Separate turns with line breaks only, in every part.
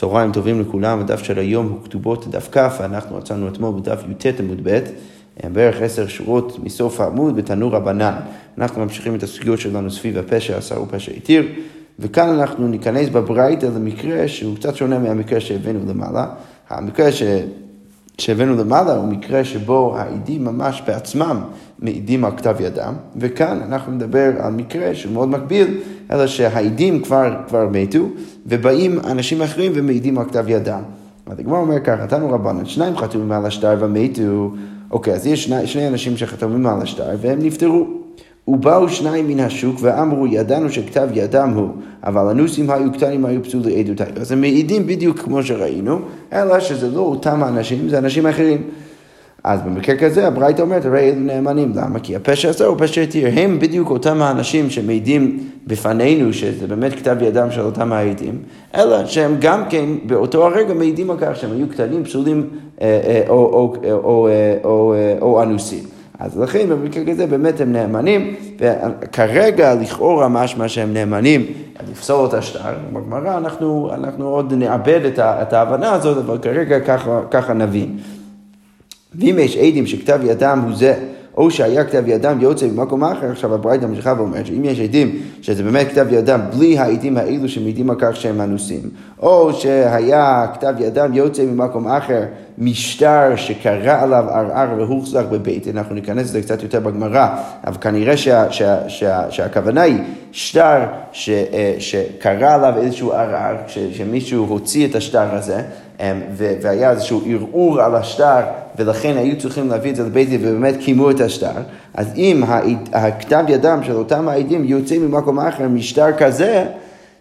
צהריים טובים לכולם, הדף של היום הוא כתובות דף כ, ואנחנו עצרנו אתמול בדף י"ט עמוד ב', בערך עשר שורות מסוף העמוד בתנור רבנן. אנחנו ממשיכים את הסוגיות שלנו סביב הפשע עשר ופשע התיר, וכאן אנחנו ניכנס בברייתא למקרה שהוא קצת שונה מהמקרה שהבאנו למעלה. המקרה ש... שהבאנו למעלה הוא מקרה שבו העדים ממש בעצמם מעידים על כתב ידם, וכאן אנחנו נדבר על מקרה שהוא מאוד מקביל, אלא שהעדים כבר, כבר מתו, ובאים אנשים אחרים ומעידים על כתב ידם. אז הגמרא אומר ככה, נתנו רבנן, שניים חתומים על השטר ומתו, אוקיי, אז יש שני, שני אנשים שחתומים על השטר והם נפטרו. ובאו שניים מן השוק ואמרו ידענו שכתב ידם הוא, אבל הנוסים היו קטנים היו פסולי עדותי. אז הם מעידים בדיוק כמו שראינו, אלא שזה לא אותם האנשים, זה אנשים אחרים. אז במקרה כזה הברייתא אומרת, הרי אלו נאמנים, למה? כי הפשע הזה הוא פשע התיר, הם בדיוק אותם האנשים שמעידים בפנינו שזה באמת כתב ידם של אותם העדים, אלא שהם גם כן באותו הרגע מעידים על כך שהם היו קטנים, פסולים אה, אה, או, או, או, או, או אנוסים. אז לכן במקרה כזה באמת הם נאמנים, וכרגע לכאורה משמע שהם נאמנים לפסול את השטר, בגמרא אנחנו, אנחנו עוד נאבד את, את ההבנה הזאת, אבל כרגע ככה, ככה נבין. ואם יש עדים שכתב ידם הוא זה, או שהיה כתב ידם יוצא במקום אחר, עכשיו הברייתא ממשיכה ואומרת שאם יש עדים שזה באמת כתב ידם בלי העדים האלו שמעידים על כך שהם אנוסים, או שהיה כתב ידם יוצא ממקום אחר משטר שקרא עליו ערער והוחזק בבית, אנחנו ניכנס לזה קצת יותר בגמרא, אבל כנראה שה, שה, שה, שהכוונה היא שטר ש, אה, שקרא עליו איזשהו ערער, שמישהו הוציא את השטר הזה, אמ, והיה איזשהו ערעור על השטר, ולכן היו צריכים להביא את זה לבית דין ובאמת קיימו את השטר, אז אם הכתב ידם של אותם העדים יוצא ממקום אחר משטר כזה,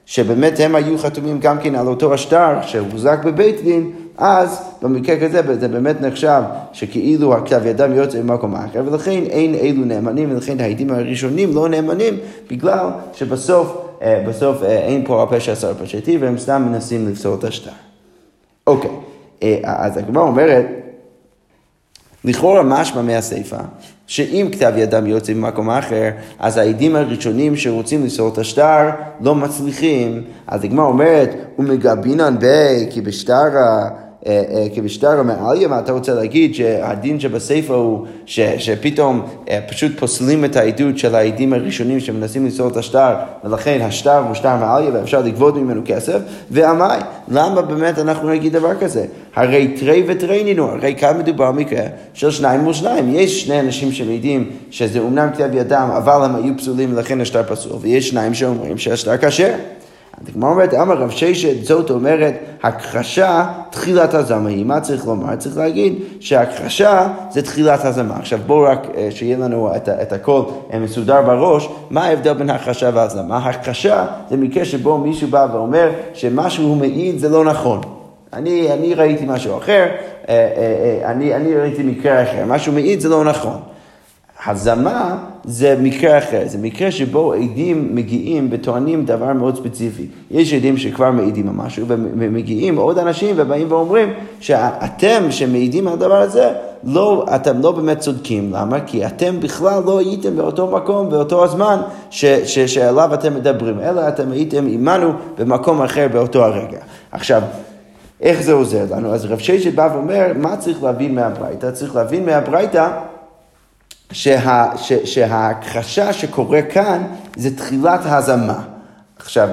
שבאמת הם היו חתומים גם כן על אותו השטר שהוחזק בבית דין, אז במקרה כזה זה באמת נחשב שכאילו הכתב ידם יוצא ממקום אחר, ולכן אין אלו נאמנים, ולכן העדים הראשונים לא נאמנים, בגלל שבסוף אה, בסוף אה, אין פה הפשע עשר פשעתי, והם סתם מנסים לפסול את השטר. אוקיי, אה, אז הגמרא אומרת, לכאורה משמע מהסיפא, שאם כתב ידם יוצא ממקום אחר, אז העדים הראשונים שרוצים לסור את השטר לא מצליחים. אז הגמרא אומרת, ומגבינן בי כי בשטרה כבשטר המעליה, מה אתה רוצה להגיד שהדין שבספר הוא ש, שפתאום אה, פשוט פוסלים את העדות של העדים הראשונים שמנסים לסור את השטר, ולכן השטר הוא שטר מעליה ואפשר לגבות ממנו כסף, ועמי, למה באמת אנחנו נגיד דבר כזה? הרי תרי ותרי נינו, הרי כאן מדובר במקרה של שניים מול שניים. יש שני אנשים שמעידים שזה אומנם כתב ידם, אבל הם היו פסולים ולכן השטר פסול, ויש שניים שאומרים שהשטר כשר. הגמרא אומרת, אמר רב ששת, זאת אומרת, הכחשה, תחילת הזמה היא. מה צריך לומר? צריך להגיד שהכחשה זה תחילת הזמה. עכשיו בואו רק אה, שיהיה לנו את, את הכל אה, מסודר בראש, מה ההבדל בין הכחשה והזמה? הכחשה זה מקרה שבו מישהו בא ואומר שמה שהוא מעיד זה לא נכון. אני, אני ראיתי משהו אחר, אה, אני, אני ראיתי מקרה אחר, מה שהוא מעיד זה לא נכון. הזמה זה מקרה אחר, זה מקרה שבו עדים מגיעים וטוענים דבר מאוד ספציפי. יש עדים שכבר מעידים על משהו ומגיעים עוד אנשים ובאים ואומרים שאתם שמעידים על הדבר הזה, לא, אתם לא באמת צודקים. למה? כי אתם בכלל לא הייתם באותו מקום, באותו הזמן ש, ש, שעליו אתם מדברים, אלא אתם הייתם עימנו במקום אחר באותו הרגע. עכשיו, איך זה עוזר לנו? אז רב ששת בא ואומר, מה צריך להבין מהברייתא? צריך להבין מהברייתא שה, ש, שההכחשה שקורה כאן זה תחילת הזמה. עכשיו,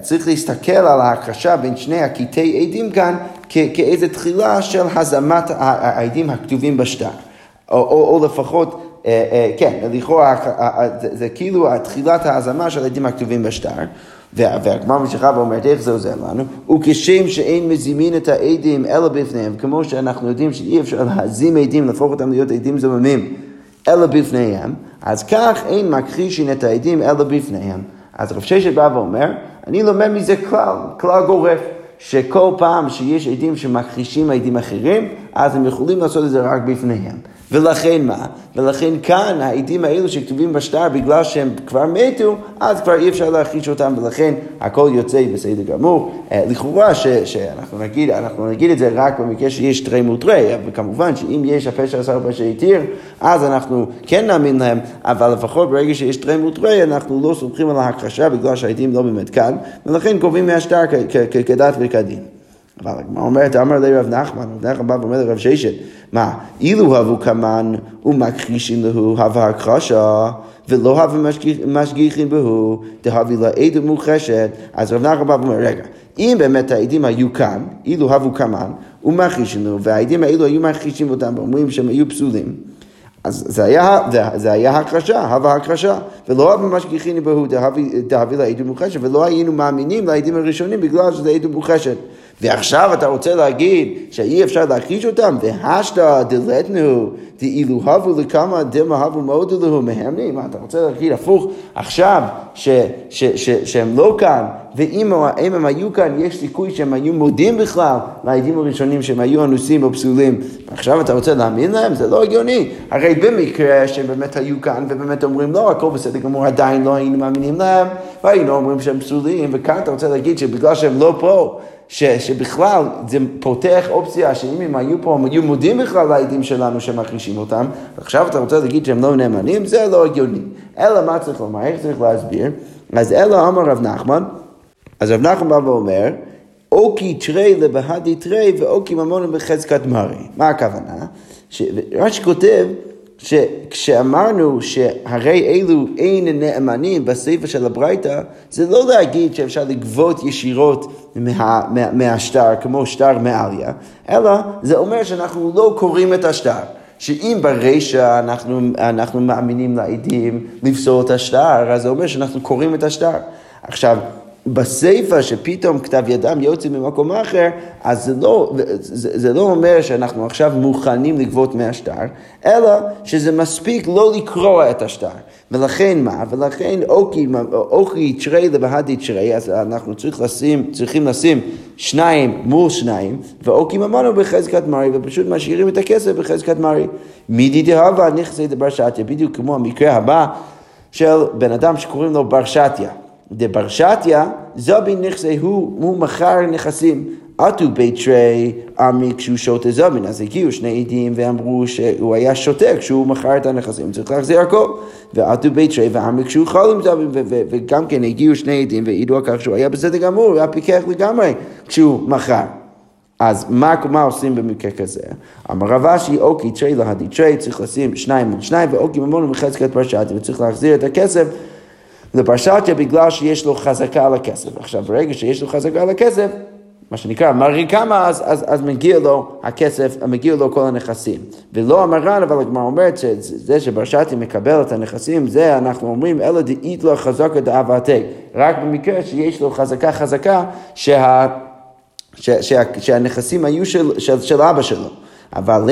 צריך להסתכל על ההכחשה בין שני הקטעי עדים כאן כ, כאיזה תחילה של הזמת העדים הכתובים בשטר. או, או, או לפחות, אה, אה, כן, לכאורה זה, זה כאילו תחילת ההזמה של העדים הכתובים בשטר. והגמר ממשיכה ואומרת איך זה עוזר לנו, וכשם שאין מזימין את העדים אלא בפניהם, כמו שאנחנו יודעים שאי אפשר להזים עדים, להפוך אותם להיות עדים זוממים. אלא בפניהם, אז כך אין מכחישין את העדים אלא בפניהם. אז רב ששת בא ואומר, אני לומד מזה כלל, כלל גורף, שכל פעם שיש עדים שמכחישים עדים אחרים, אז הם יכולים לעשות את זה רק בפניהם. ולכן מה? ולכן כאן העדים האלו שכתובים בשטר בגלל שהם כבר מתו, אז כבר אי אפשר להכחיש אותם, ולכן הכל יוצא בסדר גמור. אה, לכאורה ש, שאנחנו נגיד, נגיד את זה רק במקרה שיש תרי מול תרי, וכמובן שאם יש הפשע עשר פשע התיר, אז אנחנו כן נאמין להם, אבל לפחות ברגע שיש תרי מול תרי, אנחנו לא סומכים על ההכחשה בגלל שהעדים לא באמת כאן, ולכן קובעים מהשטר כדת וכדין. אבל הגמרא אומרת, אמר לרב נחמן, רב נחמן בא ואומר לרב ששת, מה, אילו הבו כמן ומכחישים להו הווה הקרשה, ולא הווה משגיחים בהו, דהבי לעד ומוחשת, אז רב נחמן בא ואומר, רגע, אם באמת העדים היו כאן, אילו הבו כמן, ומכחישים לו, והעדים האלו היו מכחישים אותם ואומרים שהם היו פסולים, אז זה היה, זה היה הקרשה, הווה הקרשה, ולא הווה משגיחים בהו דהבי לעד ומוחשת, ולא היינו מאמינים לעדים הראשונים בגלל שזה עד ומוחשת. ועכשיו אתה רוצה להגיד שאי אפשר להכחיש אותם? והשתא דלתנו דאילו הבו לכמה דמה הבו מאוד אלוהו מהמנים? מה אתה רוצה להגיד הפוך עכשיו ש, ש, ש, שהם לא כאן ואם הם היו כאן יש סיכוי שהם היו מודים בכלל לעדים הראשונים שהם היו אנוסים או פסולים עכשיו אתה רוצה להאמין להם? זה לא הגיוני הרי במקרה שהם באמת היו כאן ובאמת אומרים לא הכל בסדר גמור עדיין לא היינו מאמינים להם והיינו אומרים שהם פסולים וכאן אתה רוצה להגיד שבגלל שהם לא פה ש, שבכלל זה פותח אופציה שאם הם היו פה, הם היו מודים בכלל לעדים שלנו שמכחישים אותם, ועכשיו אתה רוצה להגיד שהם לא נאמנים, זה לא הגיוני. אלא מה צריך לומר, איך צריך להסביר? אז אלא אמר רב נחמן, אז רב נחמן בא ואומר, אוקי תרי לבהדי תרי ואוקי ממון בחזקת מרי. מה הכוונה? רש"י כותב שכשאמרנו שהרי אלו אין נאמנים בספר של הברייתא, זה לא להגיד שאפשר לגבות ישירות מה, מה, מהשטר כמו שטר מעליה, אלא זה אומר שאנחנו לא קוראים את השטר. שאם ברישא אנחנו, אנחנו מאמינים לעדים לפסול את השטר, אז זה אומר שאנחנו קוראים את השטר. עכשיו, בסיפא שפתאום כתב ידם יוצא ממקום אחר, אז זה לא, זה, זה לא אומר שאנחנו עכשיו מוכנים לגבות מהשטר, אלא שזה מספיק לא לקרוע את השטר. ולכן מה? ולכן אוקי, אוקי תשרי לבהדי תשרי, אז אנחנו צריך לשים, צריכים לשים שניים מול שניים, ואוקי ממנו בחזקת מרי, ופשוט משאירים את הכסף בחזקת מרי. מידי דהבה נכסי דבר שתיה, בדיוק כמו המקרה הבא של בן אדם שקוראים לו בר שתיה. דברשתיה, זבין נכסי הוא, הוא מכר נכסים. עטו בית תרי עמי כשהוא שותה זבין, אז הגיעו שני עדים ואמרו שהוא היה שותה כשהוא מכר את הנכסים, צריך להחזיר הכל. ועטו בית תרי ועמי כשהוא חל עם זבין, וגם כן הגיעו שני עדים והעידו על כך שהוא היה בסדר גמור, הוא היה פיקח לגמרי כשהוא מכר. אז מה, מה עושים במקרה כזה? אמר רב אשי, אוקי תרי להדי תרי, צריך לשים שניים מול שניים, ואוקי ממונו מחזקת פרשתי, וצריך להחזיר את הכסף. לפרשתיה בגלל שיש לו חזקה על הכסף. עכשיו, ברגע שיש לו חזקה על הכסף, מה שנקרא, מרי כמה, אז, אז, אז מגיע לו הכסף, מגיע לו כל הנכסים. ולא המרן, אבל הגמרא אומרת שזה שברשתי מקבל את הנכסים, זה אנחנו אומרים, אלא דאית לו חזקה דאבתי. רק במקרה שיש לו חזקה חזקה, שה, שה, שה, שהנכסים היו של, של, של אבא שלו. אבל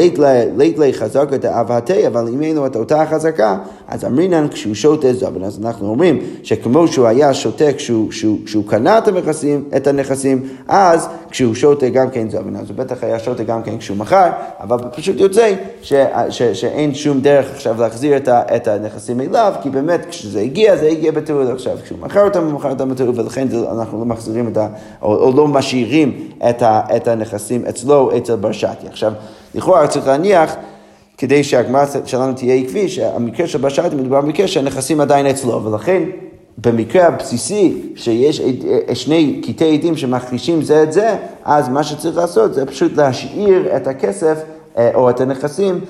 לית לי חזקה דאבהתי, אבל אם אין לו את אותה חזקה, אז אמרינן כשהוא שותה זבן. אז אנחנו אומרים שכמו שהוא היה שותה כשהוא, כשהוא, כשהוא קנה את הנכסים, את הנכסים, אז כשהוא שותה גם כן זבן. אז הוא בטח היה שותה גם כן כשהוא מכר, אבל פשוט יוצא ש, ש, שאין שום דרך עכשיו להחזיר את, ה, את הנכסים אליו, כי באמת כשזה הגיע, זה הגיע בתיעוד עכשיו. כשהוא מכר אותם, הוא מכר אותם בתיעוד, ולכן אנחנו לא מחזירים את ה... או, או לא משאירים את, ה, את הנכסים אצלו, אצל ברשתי. עכשיו, לכאורה צריך להניח, כדי שהגמרא שלנו תהיה עקבי, שהמקרה של בשרתי מדובר במקרה שהנכסים עדיין אצלו, ולכן במקרה הבסיסי שיש שני קטעי עדים שמכחישים זה את זה, אז מה שצריך לעשות זה פשוט להשאיר את הכסף אה, או את הנכסים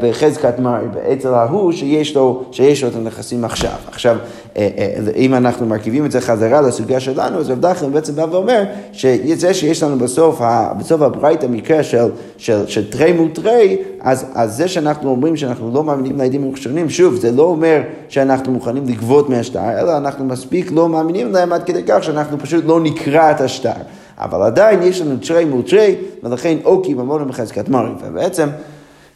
בחזקת מרי, אצל ההוא שיש לו, שיש לו את הנכסים עכשיו. עכשיו, אה, אה, אם אנחנו מרכיבים את זה חזרה לסוגיה שלנו, אז רב דחלן בעצם בא ואומר שזה שיש לנו בסוף, בסוף הברית המקרה של, של, של תרי מול תרי, אז, אז זה שאנחנו אומרים שאנחנו לא מאמינים לעדים ראשונים, שוב, זה לא אומר שאנחנו מוכנים לגבות מהשטר, אלא אנחנו מספיק לא מאמינים להם עד כדי כך שאנחנו פשוט לא נקרא את השטר. אבל עדיין יש לנו תרי מול תרי, ולכן אוקי ממונו בחזקת מרי. ובעצם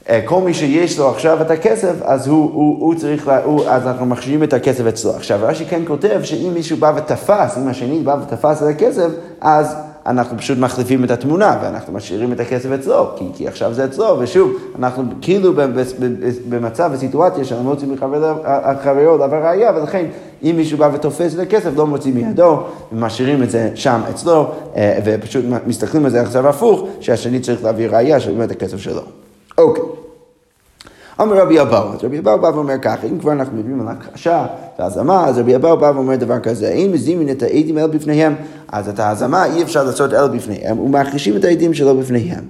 אה, כל מי שיש לו עכשיו את הכסף, אז הוא, הוא, הוא צריך, לה, הוא, אז אנחנו מחשיבים את הכסף אצלו. עכשיו, רש"י כן כותב שאם מישהו בא ותפס, אם השני בא ותפס את הכסף, אז אנחנו פשוט מחליפים את התמונה ואנחנו משאירים את הכסף אצלו, כי, כי עכשיו זה אצלו, ושוב, אנחנו כאילו במצב, בסיטואציה שאנחנו לא מוצאים מחברו דבר ראייה, ולכן אם מישהו בא ותופס את הכסף, לא מוצאים מידו, ומשאירים את זה שם אצלו, אה, ופשוט מסתכלים על זה עכשיו הפוך, שהשני צריך להביא ראייה שבאמת הכסף שלו. אמר רבי אבאו, אז רבי אבאו בא ואומר ככה, אם כבר אנחנו מדברים על הכחשה והזמה, אז רבי אבאו בא ואומר דבר כזה, אם מזימין את העדים האלה בפניהם, אז את ההזמה אי אפשר לעשות אלה בפניהם, ומכחישים את העדים שלו בפניהם.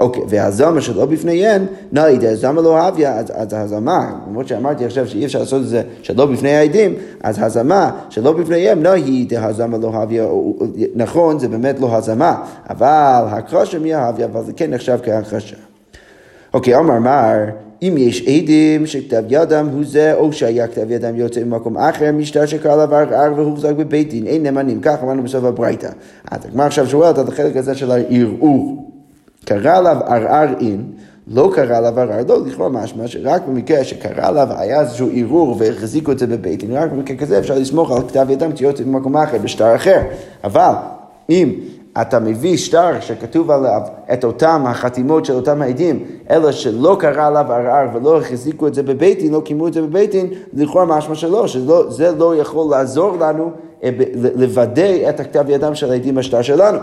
אוקיי, והזמה שלא בפניהן, נאי דהזמה לא אהביה, אז, אז הזמה, למרות שאמרתי עכשיו שאי אפשר לעשות את זה שלא בפני העדים, אז הזמה שלא בפניהם, נאי דהזמה לא אהביה, נכון, זה באמת לא הזמה, אבל הכחשה מי אהביה, אבל זה כן נחשב כהכחשה. אוקיי, אמר מר, אם יש עדים שכתב ידם הוא זה, או שהיה כתב ידם יוצא ממקום אחר, משטר שקרא לה ערער והוחזק בבית דין, אין נאמנים, כך אמרנו בסוף הברייתא. אז הגמר עכשיו שואלת על החלק הזה של הערעור. קרא עליו ערער אין, לא קרא עליו ערער, לא, לכאורה משמע שרק במקרה שקרא עליו היה איזשהו ערעור והחזיקו את זה בבית דין, רק במקרה כזה אפשר לסמוך על כתב ידם יוצא ממקום אחר, בשטר אחר. אבל אם אתה מביא שטר שכתוב עליו את אותם החתימות של אותם העדים, אלא שלא קרה עליו ערער ולא החזיקו את זה בבית דין, לא קיימו את זה בבית דין, לכאורה משמע שלא, שזה לא יכול לעזור לנו אה, לוודא את הכתב ידם של העדים בשטר שלנו.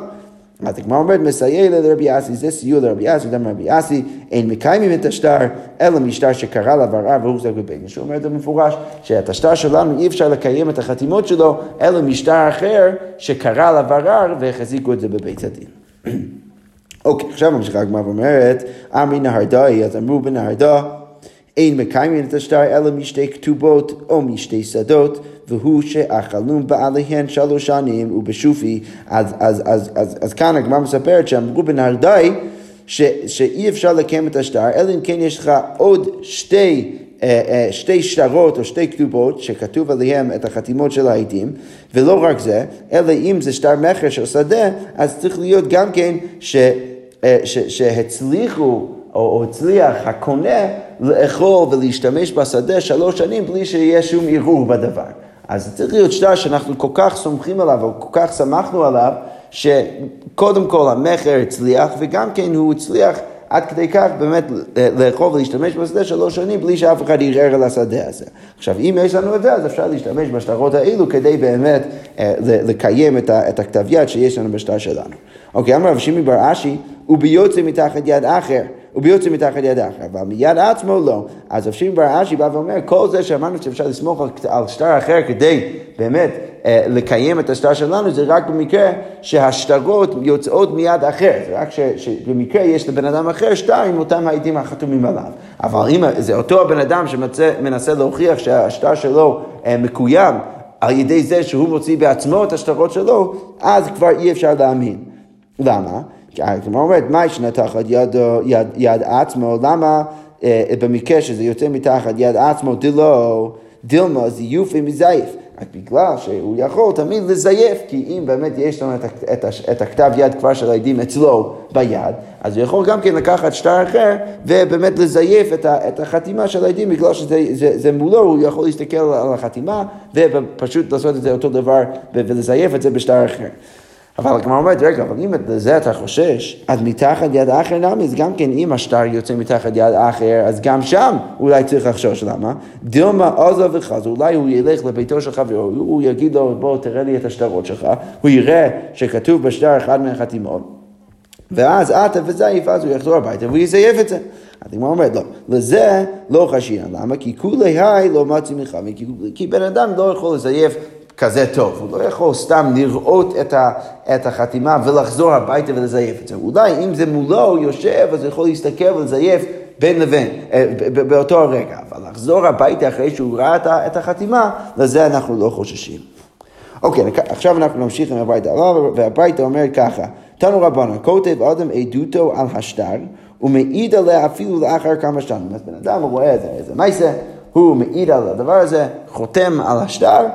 אז הגמרא אומרת, מסייע לרבי אסי, זה סיוע לרבי אסי, דם רבי אסי, אין מקיימים את השטר, אלא משטר שקרא לה ערער והוא זק בבית שהוא אומר את זה במפורש, שאת השטר שלנו אי אפשר לקיים את החתימות שלו, אלא משטר אחר שקרא לה והחזיקו את זה בבית הדין. אוקיי, עכשיו ממשיכה הגמרא ואומרת, אמרי נהרדאי, אז אמרו בנהרדה, אין מקיימים את השטר אלא משתי כתובות או משתי שדות. והוא שאכלום בעליהן שלוש שנים ובשופי. אז, אז, אז, אז, אז כאן הגמרא מספרת שאמרו בנהרדאי שאי אפשר לקיים את השטר, אלא אם כן יש לך עוד שתי... שתי שטרות או שתי כתובות שכתוב עליהם את החתימות של העדים ולא רק זה, אלא אם זה שטר מכר של שדה, אז צריך להיות גם כן ש, ש, שהצליחו או הצליח הקונה לאכול ולהשתמש בשדה שלוש שנים בלי שיהיה שום ערעור בדבר. אז צריך להיות שטר שאנחנו כל כך סומכים עליו, או כל כך שמחנו עליו, שקודם כל המכר הצליח, וגם כן הוא הצליח עד כדי כך באמת לאכול ולהשתמש בשדה שלוש שנים בלי שאף אחד ירער על השדה הזה. עכשיו, אם יש לנו את זה, אז אפשר להשתמש בשטרות האלו כדי באמת אה, לקיים את הכתב יד שיש לנו בשטר שלנו. אוקיי, אמר רב שימי בר אשי, וביוצא מתחת יד אחר. וביוצא מתחת יד אחר, אבל מיד עצמו לא. אז רב שמעון בר אשי בא ואומר, כל זה שאמרנו שאפשר לסמוך על, שטר אחר כדי באמת אה, לקיים את השטר שלנו, זה רק במקרה שהשטרות יוצאות מיד אחר, זה רק שבמקרה יש לבן אדם אחר שטר עם אותם העדים החתומים עליו. אבל אם זה אותו הבן אדם שמנסה להוכיח שהשטר שלו אה, מקוים על ידי זה שהוא מוציא בעצמו את השטרות שלו, אז כבר אי אפשר להאמין. למה? הגמרא אומרת, מה ישנה תחת יד, יד, יד עצמו? למה אה, במקרה שזה יוצא מתחת יד עצמו, דלא, דילמה זיוף ומזייף? רק בגלל שהוא יכול תמיד לזייף, כי אם באמת יש לנו את, את, את הכתב יד כבר של העדים אצלו ביד, אז הוא יכול גם כן לקחת שטר אחר ובאמת לזייף את, ה, את החתימה של העדים, בגלל שזה זה, זה מולו, הוא יכול להסתכל על החתימה ופשוט לעשות את זה אותו דבר ולזייף את זה בשטר אחר. אבל הגמרא אומרת, רגע, אבל אם לזה אתה חושש, אז מתחת יד האחר נמי, אז גם כן אם השטר יוצא מתחת יד האחר, אז גם שם אולי צריך לחשוש, למה? דילמה עזוב וחז, אולי הוא ילך לביתו של חברו, הוא יגיד לו, בוא תראה לי את השטרות שלך, הוא יראה שכתוב בשטר אחד מהחתימות, ואז אתה וזייף, אז הוא יחזור הביתה והוא יזייף את זה. אז הגמרא אומרת, לא, לזה לא חשיין, למה? כי כולי היי לא מצי מלחמה, כי בן אדם לא יכול לזייף כזה טוב. הוא לא יכול סתם לראות את, ה, את החתימה ולחזור הביתה ולזייף את זה. אולי אם זה מולו, הוא יושב, אז הוא יכול להסתכל ולזייף בין לבין, אה, באותו הרגע. אבל לחזור הביתה אחרי שהוא ראה את החתימה, לזה אנחנו לא חוששים. אוקיי, עכשיו אנחנו נמשיך עם הביתה והביתה אומר ככה, תנו רבנו, כותב אדם עדותו על השטר, ומעיד עליה אפילו לאחר כמה שנים. אז בן אדם רואה איזה, איזה מייסה, הוא מעיד על הדבר הזה, חותם על השטר,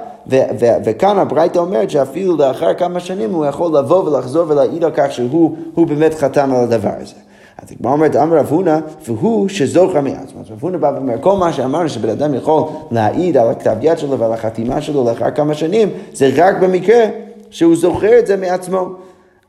וכאן הברייתא אומרת שאפילו לאחר כמה שנים הוא יכול לבוא ולחזור ולהעיד על כך שהוא באמת חתם על הדבר הזה. אז הגמרא אומרת, אמר רב הונא, והוא שזוכר מעצמו. אז רב הונא בא ואומר, כל מה שאמרנו שבן אדם יכול להעיד על הכתב יד שלו ועל החתימה שלו לאחר כמה שנים, זה רק במקרה שהוא זוכר את זה מעצמו.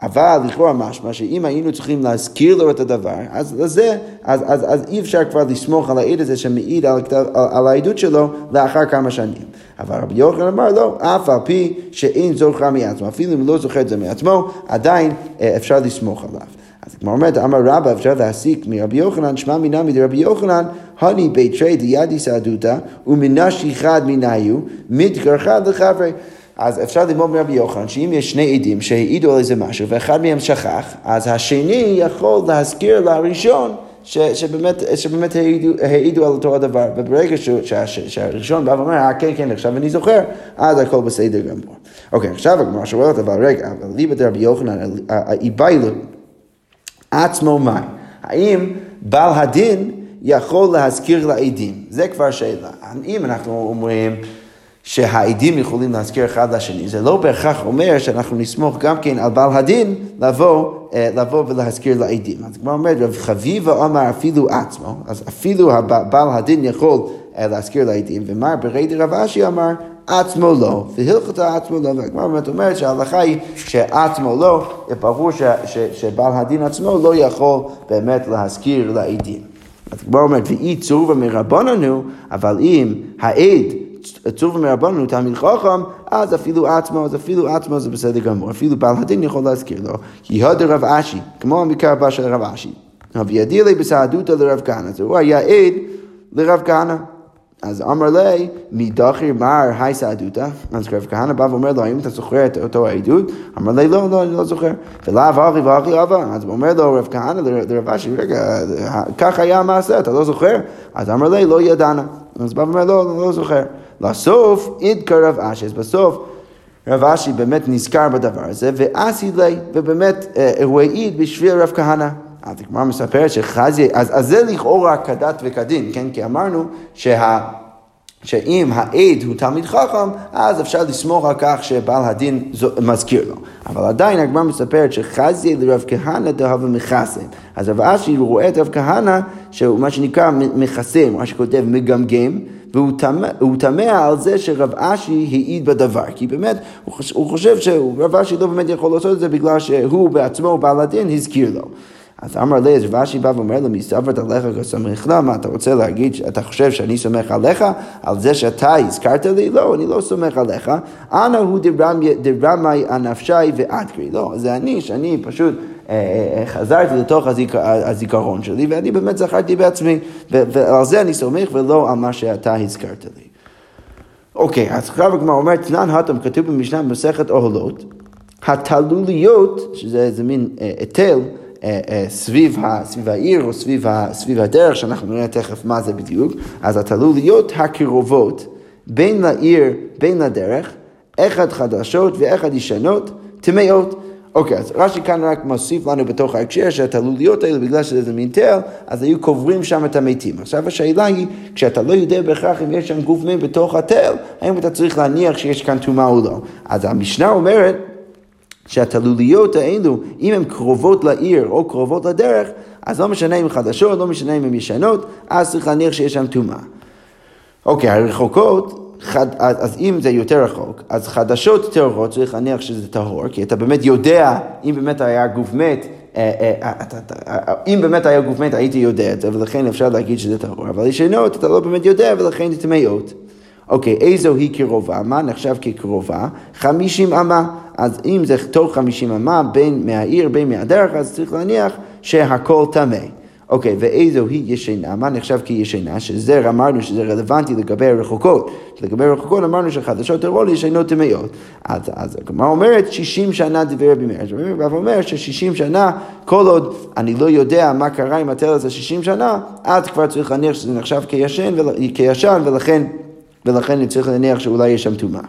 אבל לכאורה משמע שאם היינו צריכים להזכיר לו את הדבר, אז לזה, אז, אז, אז אי אפשר כבר לסמוך על העד הזה שמעיד על, על, על העדות שלו לאחר כמה שנים. אבל רבי יוחנן אמר לא, אף על פי שאין זוכר מעצמו, אפילו אם לא זוכר את זה מעצמו, עדיין אה, אפשר לסמוך עליו. אז כמו אומרת, אמר רבא, אפשר להסיק מרבי יוחנן, שמע מינמי דרבי יוחנן, הני ביתרי דידי סעדותא, ומנשי חד מניו, מתגר חד לחברי. אז אפשר ללמוד מרבי יוחנן, שאם יש שני עדים שהעידו על איזה משהו, ואחד מהם שכח, אז השני יכול להזכיר לראשון. ש, שבאמת, שבאמת העידו, העידו על אותו הדבר, וברגע ש, ש, ש, שהראשון בא ואומר, אה, כן, כן, עכשיו אני זוכר, אז הכל בסדר גמור. אוקיי, עכשיו הגמרא שואלת, אבל רגע, אבל ליבא דרבי יוחנן, איבאילו, עצמו מים. האם בעל הדין יכול להזכיר לעדים? זה כבר שאלה. אם אנחנו אומרים... שהעדים יכולים להזכיר אחד לשני, זה לא בהכרח אומר שאנחנו נסמוך גם כן על בעל הדין לבוא, אה, לבוא ולהזכיר לעדים. אז כמו אומרת, רב חביבה אמר אפילו עצמו, אז אפילו בעל הדין יכול אה, להזכיר לעדים, ומר ברי רב אשי אמר עצמו לא, והלכתה עצמו לא, והגמרא באמת אומרת שההלכה היא שעצמו לא, ברור ש, ש, שבעל הדין עצמו לא יכול באמת להזכיר לעדים. אז הגמרא אומרת, ואי צורבה מרבננו, אבל אם העד צורבה מרבננו תלמיד חכם, אז אפילו עצמו, אז אפילו עצמו זה בסדר גמור, אפילו בעל הדין יכול להזכיר לו, כי הודר רב אשי, כמו המקרה הבא של רב אשי, אבידי לי בסעדותא לרב כהנא, הוא היה עד לרב כהנא. אז אמר לי, מדחיר מר היי סעדותא, אז רב כהנא בא ואומר לו, האם אתה זוכר את אותו העדות? אמר לי, לא, לא, אני לא זוכר. ולאו אחי ואחי אבא, אז הוא אומר לו רב כהנא לרב אשי, רגע, כך היה המעשה, אתה לא זוכר? אז אמר לי, לא ידענה. אז בא ואומר, לא, לא זוכר. לסוף, אידקר רב אז בסוף רב אשי באמת נזכר בדבר הזה, ואסי לי, ובאמת אה, הוא העיד בשביל רב כהנא. אז הגמרא מספרת שחזי, אז, אז זה לכאורה כדת וכדין, כן? כי אמרנו שה... שאם העד הוא תלמיד חכם, אז אפשר לסמוך על כך שבעל הדין מזכיר לו. אבל עדיין הגמרא מספרת שחזי לרב כהנא דהבה מכסה. אז רב אשי רואה את רב כהנא, שהוא מה שנקרא מכסה, מה שכותב מגמגם, והוא תמה על זה שרב אשי העיד בדבר, כי באמת הוא חושב שרב אשי לא באמת יכול לעשות את זה בגלל שהוא בעצמו, בעל הדין, הזכיר לו. אז אמר לי, אז רש"י בא ואומר לו, מסתברת עליך כסמך לה, מה אתה רוצה להגיד, אתה חושב שאני סומך עליך, על זה שאתה הזכרת לי? לא, אני לא סומך עליך. אנא הוא דרמי הנפשי ואדקרי. לא, זה אני, שאני פשוט חזרתי לתוך הזיכרון שלי, ואני באמת זכרתי בעצמי, ועל זה אני סומך ולא על מה שאתה הזכרת לי. אוקיי, אז עכשיו הגמרא אומרת, תנן הטם כתוב במשנה במסכת אוהלות, התלוליות, שזה מין היטל, אה, אה, אה, סביב, ה, סביב העיר או סביב, ה, סביב הדרך, שאנחנו נראה תכף מה זה בדיוק, אז התלוליות הקרובות בין לעיר, בין לדרך, אחד חדשות ואחד ישנות, טמאות. אוקיי, אז רש"י כאן רק מוסיף לנו בתוך ההקשר שהתלוליות האלה, בגלל שזה מין תל, אז היו קוברים שם את המתים. עכשיו השאלה היא, כשאתה לא יודע בהכרח אם יש שם גוף מת בתוך התל, האם אתה צריך להניח שיש כאן טומאה או לא. אז המשנה אומרת, שהתלוליות האלו, אם הן קרובות לעיר או קרובות לדרך, אז לא משנה אם חדשות, לא משנה אם הן ישנות, אז צריך להניח שיש שם טומאה. אוקיי, הרחוקות, חד, אז, אז אם זה יותר רחוק, אז חדשות טהורות צריך להניח שזה טהור, כי אתה באמת יודע אם באמת היה גוף מת, אה, אה, אה, אם באמת היה גוף מת הייתי יודע את זה, ולכן אפשר להגיד שזה טהור, אבל ישנות אתה לא באמת יודע ולכן זה טמאות. אוקיי, איזו היא קרובה? מה נחשב כקרובה? חמישים אמה. אז אם זה תוך חמישים אמה בין מהעיר, בין מהדרך, אז צריך להניח שהכל טמא. אוקיי, ואיזו היא ישנה? מה נחשב כישנה? שזה אמרנו שזה רלוונטי לגבי הרחוקות. לגבי הרחוקות אמרנו שחדשות טרור ישנות טמאות. אז, אז הגמרא אומרת 60 שנה דברי רבי מאיר. רבי אומר ש-60 שנה, כל עוד אני לא יודע מה קרה עם התל הזה 60 שנה, אז כבר צריך להניח שזה נחשב כישן, כישן ולכן... ולכן צריך להניח שאולי יש שם טומאה.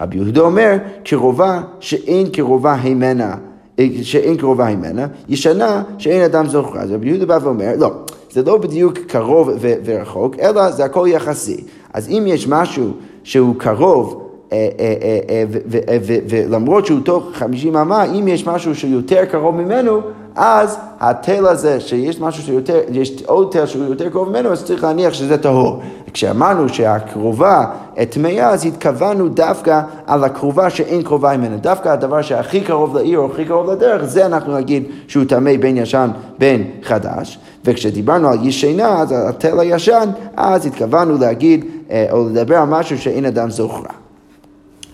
רבי יהודה אומר, קרובה שאין קרובה הימנה, שאין קרובה הימנה, ישנה שאין אדם זוכר. אז רבי יהודה בא ואומר, לא, זה לא בדיוק קרוב ו- ורחוק, אלא זה הכל יחסי. אז אם יש משהו שהוא קרוב, אה, אה, אה, ולמרות שהוא תוך 50 אמה, אם יש משהו שהוא יותר קרוב ממנו, אז התל הזה, שיש משהו שיותר, יש עוד תל שהוא יותר קרוב ממנו, אז צריך להניח שזה טהור. כשאמרנו שהקרובה טמאה, אז התכוונו דווקא על הקרובה שאין קרובה ממנו. דווקא הדבר שהכי קרוב לעיר או הכי קרוב לדרך, זה אנחנו נגיד שהוא טמא בין ישן בין חדש. וכשדיברנו על ישנה, אז התל הישן, אז התכוונו להגיד או לדבר על משהו שאין אדם זוכרה.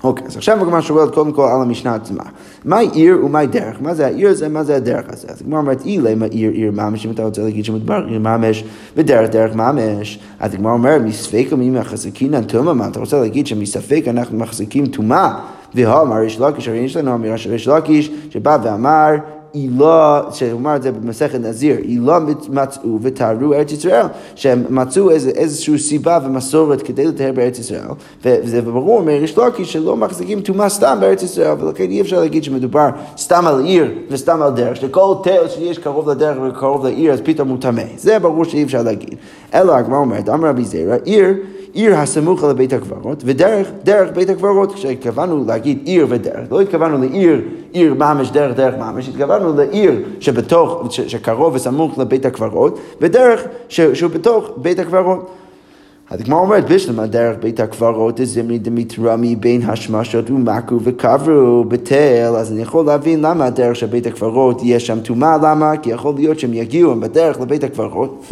אוקיי, אז עכשיו הגמרא שואלת קודם כל על המשנה עצמה. מהי עיר ומהי דרך? מה זה העיר הזה, מה זה הדרך הזה? אז הגמרא אומרת, אילי מה עיר עיר ממש, אם אתה רוצה להגיד שמדבר עיר ממש, ודרך דרך ממש. אז הגמרא אומרת, מספק ומי מחזיקינן טומאה, מה אתה רוצה להגיד שמספק אנחנו מחזיקים טומאה? והאמר ריש לקיש, הרי יש לנו אמירה של ריש לקיש, שבא ואמר, עילה, שאומר את זה במסכת נזיר, עילה מצאו וטהרו ארץ ישראל, שהם מצאו איז, איזושהי סיבה ומסורת כדי לטהר בארץ ישראל, וזה ברור מריש לקיש שלא מחזיקים טומאה סתם בארץ ישראל, ולכן אי אפשר להגיד שמדובר סתם על עיר וסתם על דרך, שכל תל שיש קרוב לדרך וקרוב לעיר אז פתאום הוא טמא, זה ברור שאי אפשר להגיד. אלא הגמרא אומרת, אמר רבי זרע, עיר עיר הסמוכה לבית הקברות, ודרך, דרך בית הקברות, כשהתכוונו להגיד עיר ודרך, לא התכוונו לעיר, עיר ממש, דרך, דרך ממש, התכוונו לעיר שבתוך, ש, שקרוב וסמוך לבית הקברות, ודרך ש, שהוא בתוך בית הקברות. הגמרא אומרת, בשלמה דרך בית הקברות זמרי דמיתרמי בין השמשות ומכו וקברו בתל, אז אני יכול להבין למה הדרך של בית הקברות יש שם טומאה, למה? כי יכול להיות שהם יגיעו בדרך לבית הקברות.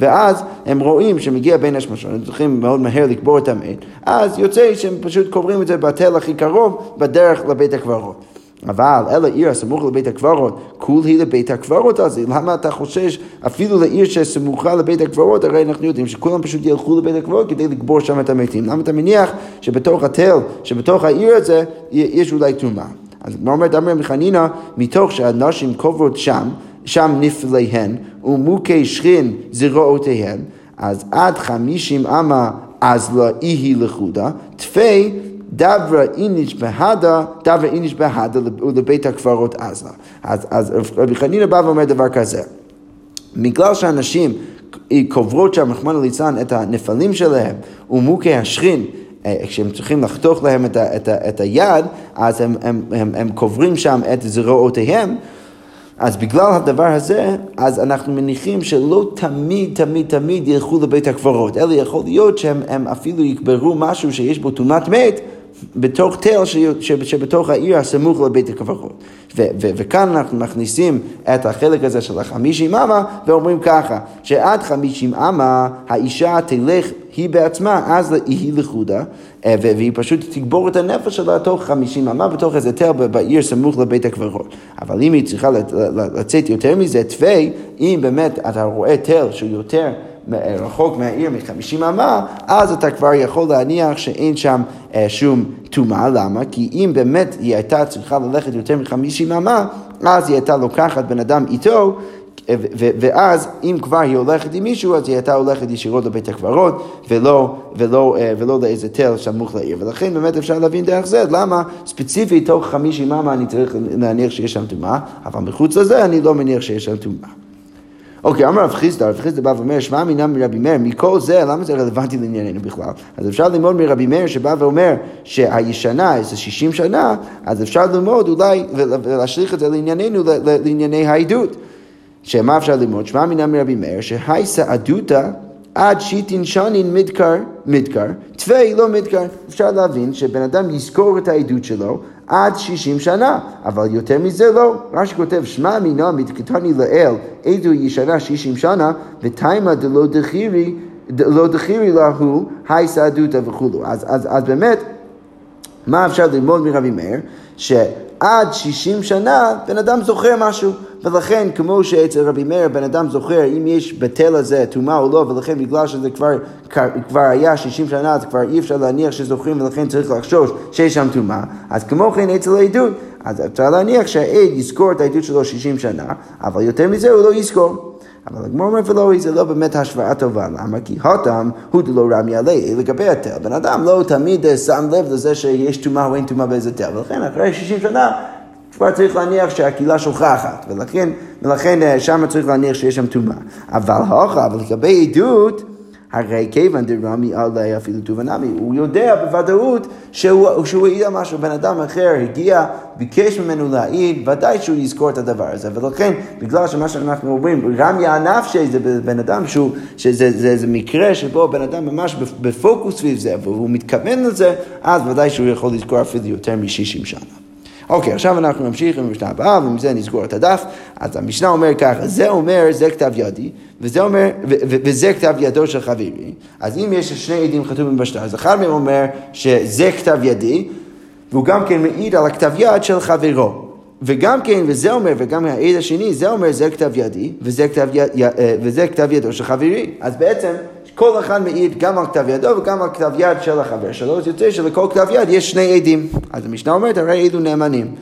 ואז הם רואים שמגיע בין השמשות, הם צריכים מאוד מהר לקבור את המת, אז יוצא שהם פשוט קוברים את זה בתל הכי קרוב בדרך לבית הקברות. אבל אלא עיר הסמוך לבית הקברות, כול היא לבית הקברות הזה. למה אתה חושש אפילו לעיר שסמוכה לבית הקברות? הרי אנחנו יודעים שכולם פשוט ילכו לבית הקברות כדי לקבור שם את המתים. למה אתה מניח שבתוך התל, שבתוך העיר הזה, יש אולי טומאה? אז כמו אומרת אמר מחנינא, מתוך שהנשים קוברות שם, שם נפליהן, ומוכי שכין זרועותיהן, אז עד חמישים אמה אז לא איהי לחודה, תפי דברה איניש בהדה, דברה איניש בהדה ולבית הקברות עזה. אז, אז רבי חנינא בא ואומר דבר כזה, בגלל שאנשים קוברות שם, רחמנא ליצלן, את הנפלים שלהם, ומוכי השכין, אה, כשהם צריכים לחתוך להם את, ה, את, ה, את היד, אז הם, הם, הם, הם קוברים שם את זרועותיהם. אז בגלל הדבר הזה, אז אנחנו מניחים שלא תמיד, תמיד, תמיד ילכו לבית הקברות, אלא יכול להיות שהם אפילו יקברו משהו שיש בו טומאת מת. בתוך תל שבתוך העיר הסמוך לבית הקברות. וכאן אנחנו מכניסים את החלק הזה של החמישים אמה ואומרים ככה, שעד חמישים אמה האישה תלך היא בעצמה, אז היא לחודה, אה, והיא פשוט תגבור את הנפש שלה תוך חמישים אמה בתוך איזה תל בעיר סמוך לבית הקברות. אבל אם היא צריכה לצאת יותר מזה, תווי, אם באמת אתה רואה תל שהוא יותר... רחוק מהעיר מחמישים אמה, אז אתה כבר יכול להניח שאין שם אה, שום טומאה. למה? כי אם באמת היא הייתה צריכה ללכת יותר מחמישים אמה, אז היא הייתה לוקחת בן אדם איתו. ואז אם כבר היא הולכת עם מישהו, אז היא הייתה הולכת ישירות לבית הקברות, ולא, ולא, אה, ולא לאיזה תל סמוך לעיר. ולכן באמת אפשר להבין דרך זה, למה ספציפית תוך חמישים אמה אני צריך להניח שיש שם טומאה, אבל מחוץ לזה אני לא מניח שיש שם טומאה. אוקיי, אמר רב חיסדא, רב חיסדא בא ואומר, שמע מינם מרבי מאיר, מכל זה, למה זה רלוונטי לענייננו בכלל? אז אפשר ללמוד מרבי מאיר שבא ואומר שהישנה, זה 60 שנה, אז אפשר ללמוד אולי ולהשליך את זה לענייננו, לענייני העדות. שמה אפשר ללמוד? שמע מינם מרבי מאיר, שהי סעדותא עד שיטין שנין מדקר, מדקר, תווי לא מדקר. אפשר להבין שבן אדם יזכור את העדות שלו עד שישים שנה, אבל יותר מזה לא. רש"י כותב, שמע מינה מתקטני לאל, עדו ישנה שישים שנה, ותימה דלא דחירי, לא דחירי להו, היי סעדותא וכולו. אז, אז, אז באמת, מה אפשר ללמוד מרבי מאיר? שעד 60 שנה בן אדם זוכר משהו, ולכן כמו שאצל רבי מאיר בן אדם זוכר אם יש בתל הזה טומאה או לא, ולכן בגלל שזה כבר, כבר היה 60 שנה אז כבר אי אפשר להניח שזוכרים ולכן צריך לחשוש שיש שם טומאה, אז כמו כן אצל העדות, אז אפשר להניח שהעד יזכור את העדות שלו 60 שנה, אבל יותר מזה הוא לא יזכור. אבל הגמור אומר ולא, זה לא באמת השוואה טובה, למה? כי הותם הוא דלא רמי עלי לגבי התל. בן אדם לא תמיד שם לב לזה שיש טומאה או אין טומאה באיזה תל, ולכן אחרי 60 שנה כבר צריך להניח שהקהילה שוכחת, ולכן, ולכן אה, שם צריך להניח שיש שם טומאה. אבל הוכה, אבל לגבי עדות, הרי כיוון דרמי עלי אפילו טובנמי, הוא יודע בוודאות שהוא, שהוא העיד על משהו, בן אדם אחר הגיע, ביקש ממנו להעיד, ודאי שהוא יזכור את הדבר הזה, ולכן, בגלל שמה שאנחנו אומרים, רמי הנפשי זה בן אדם שהוא, שזה זה, זה מקרה שבו בן אדם ממש בפוקוס סביב זה, והוא מתכוון לזה, אז ודאי שהוא יכול לזכור אפילו יותר מ-60 שנה. אוקיי, עכשיו אנחנו נמשיך עם המשנה הבאה, ועם זה נסגור את הדף. אז המשנה אומר ככה, זה אומר, זה כתב ידי, וזה אומר, וזה כתב ידו של חברי. אז אם יש שני עדים חתומים בשטר, אז אחד מהם אומר שזה כתב ידי, והוא גם כן מעיד על הכתב יד של חברו. וגם כן, וזה אומר, וגם העד השני, זה אומר, זה כתב ידי, וזה כתב, יד, אה, וזה כתב ידו של חברי. אז בעצם, כל אחד מעיד גם על כתב ידו וגם על כתב יד של החבר שלו, אז יוצא שלכל כתב יד יש שני עדים. אז המשנה אומרת, הרי עדו נאמנים.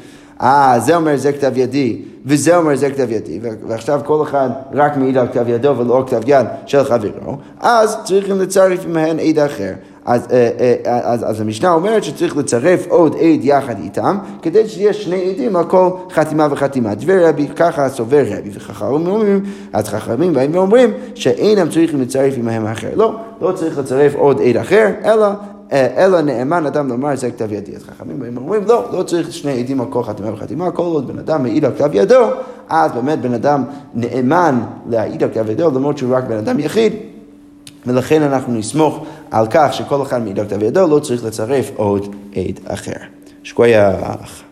אה, זה אומר זה כתב ידי, וזה אומר זה כתב ידי, ועכשיו כל אחד רק מעיד על כתב ידו ולא כתב יד של חברו, אז צריכים לצרף עמהן עד אחר. אז, אה, אה, אז, אז המשנה אומרת שצריך לצרף עוד עד יחד איתם, כדי שיהיה שני עדים על כל חתימה וחתימה. דבר רבי, ככה סובר רבי, וחכמים אומרים, אז חכמים באים ואומרים שאינם צריכים לצרף עמהם אחר. לא, לא צריך לצרף עוד עד אחר, אלא אה, אלא נאמן אדם לומר זה כתב ידי. אז חכמים באים ואומרים, לא, לא צריך שני עדים על כל חתימה וחתימה, כל עוד בן אדם מעיד על כתב ידו, אז באמת בן אדם נאמן להעיד על כתב ידו, למרות שהוא רק בן אדם יחיד. ולכן אנחנו נסמוך על כך שכל אחד מעיד על כתב ידו לא צריך לצרף עוד עד אחר. שקוייך.